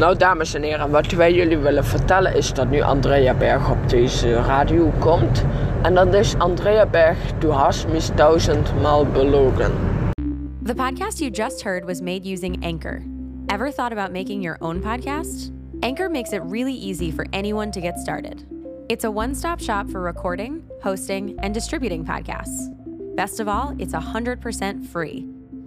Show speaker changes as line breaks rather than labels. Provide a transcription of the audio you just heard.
Nou, dames en heren, wat wij jullie willen vertellen is dat nu Andrea Berg op deze radio komt. En dat is Andrea Berg, du hast mich tausendmal belogen.
The podcast you just heard was made using Anchor. Ever thought about making your own podcast? Anchor makes it really easy for anyone to get started. It's a one stop shop for recording, hosting, and distributing podcasts. Best of all, it's 100% free.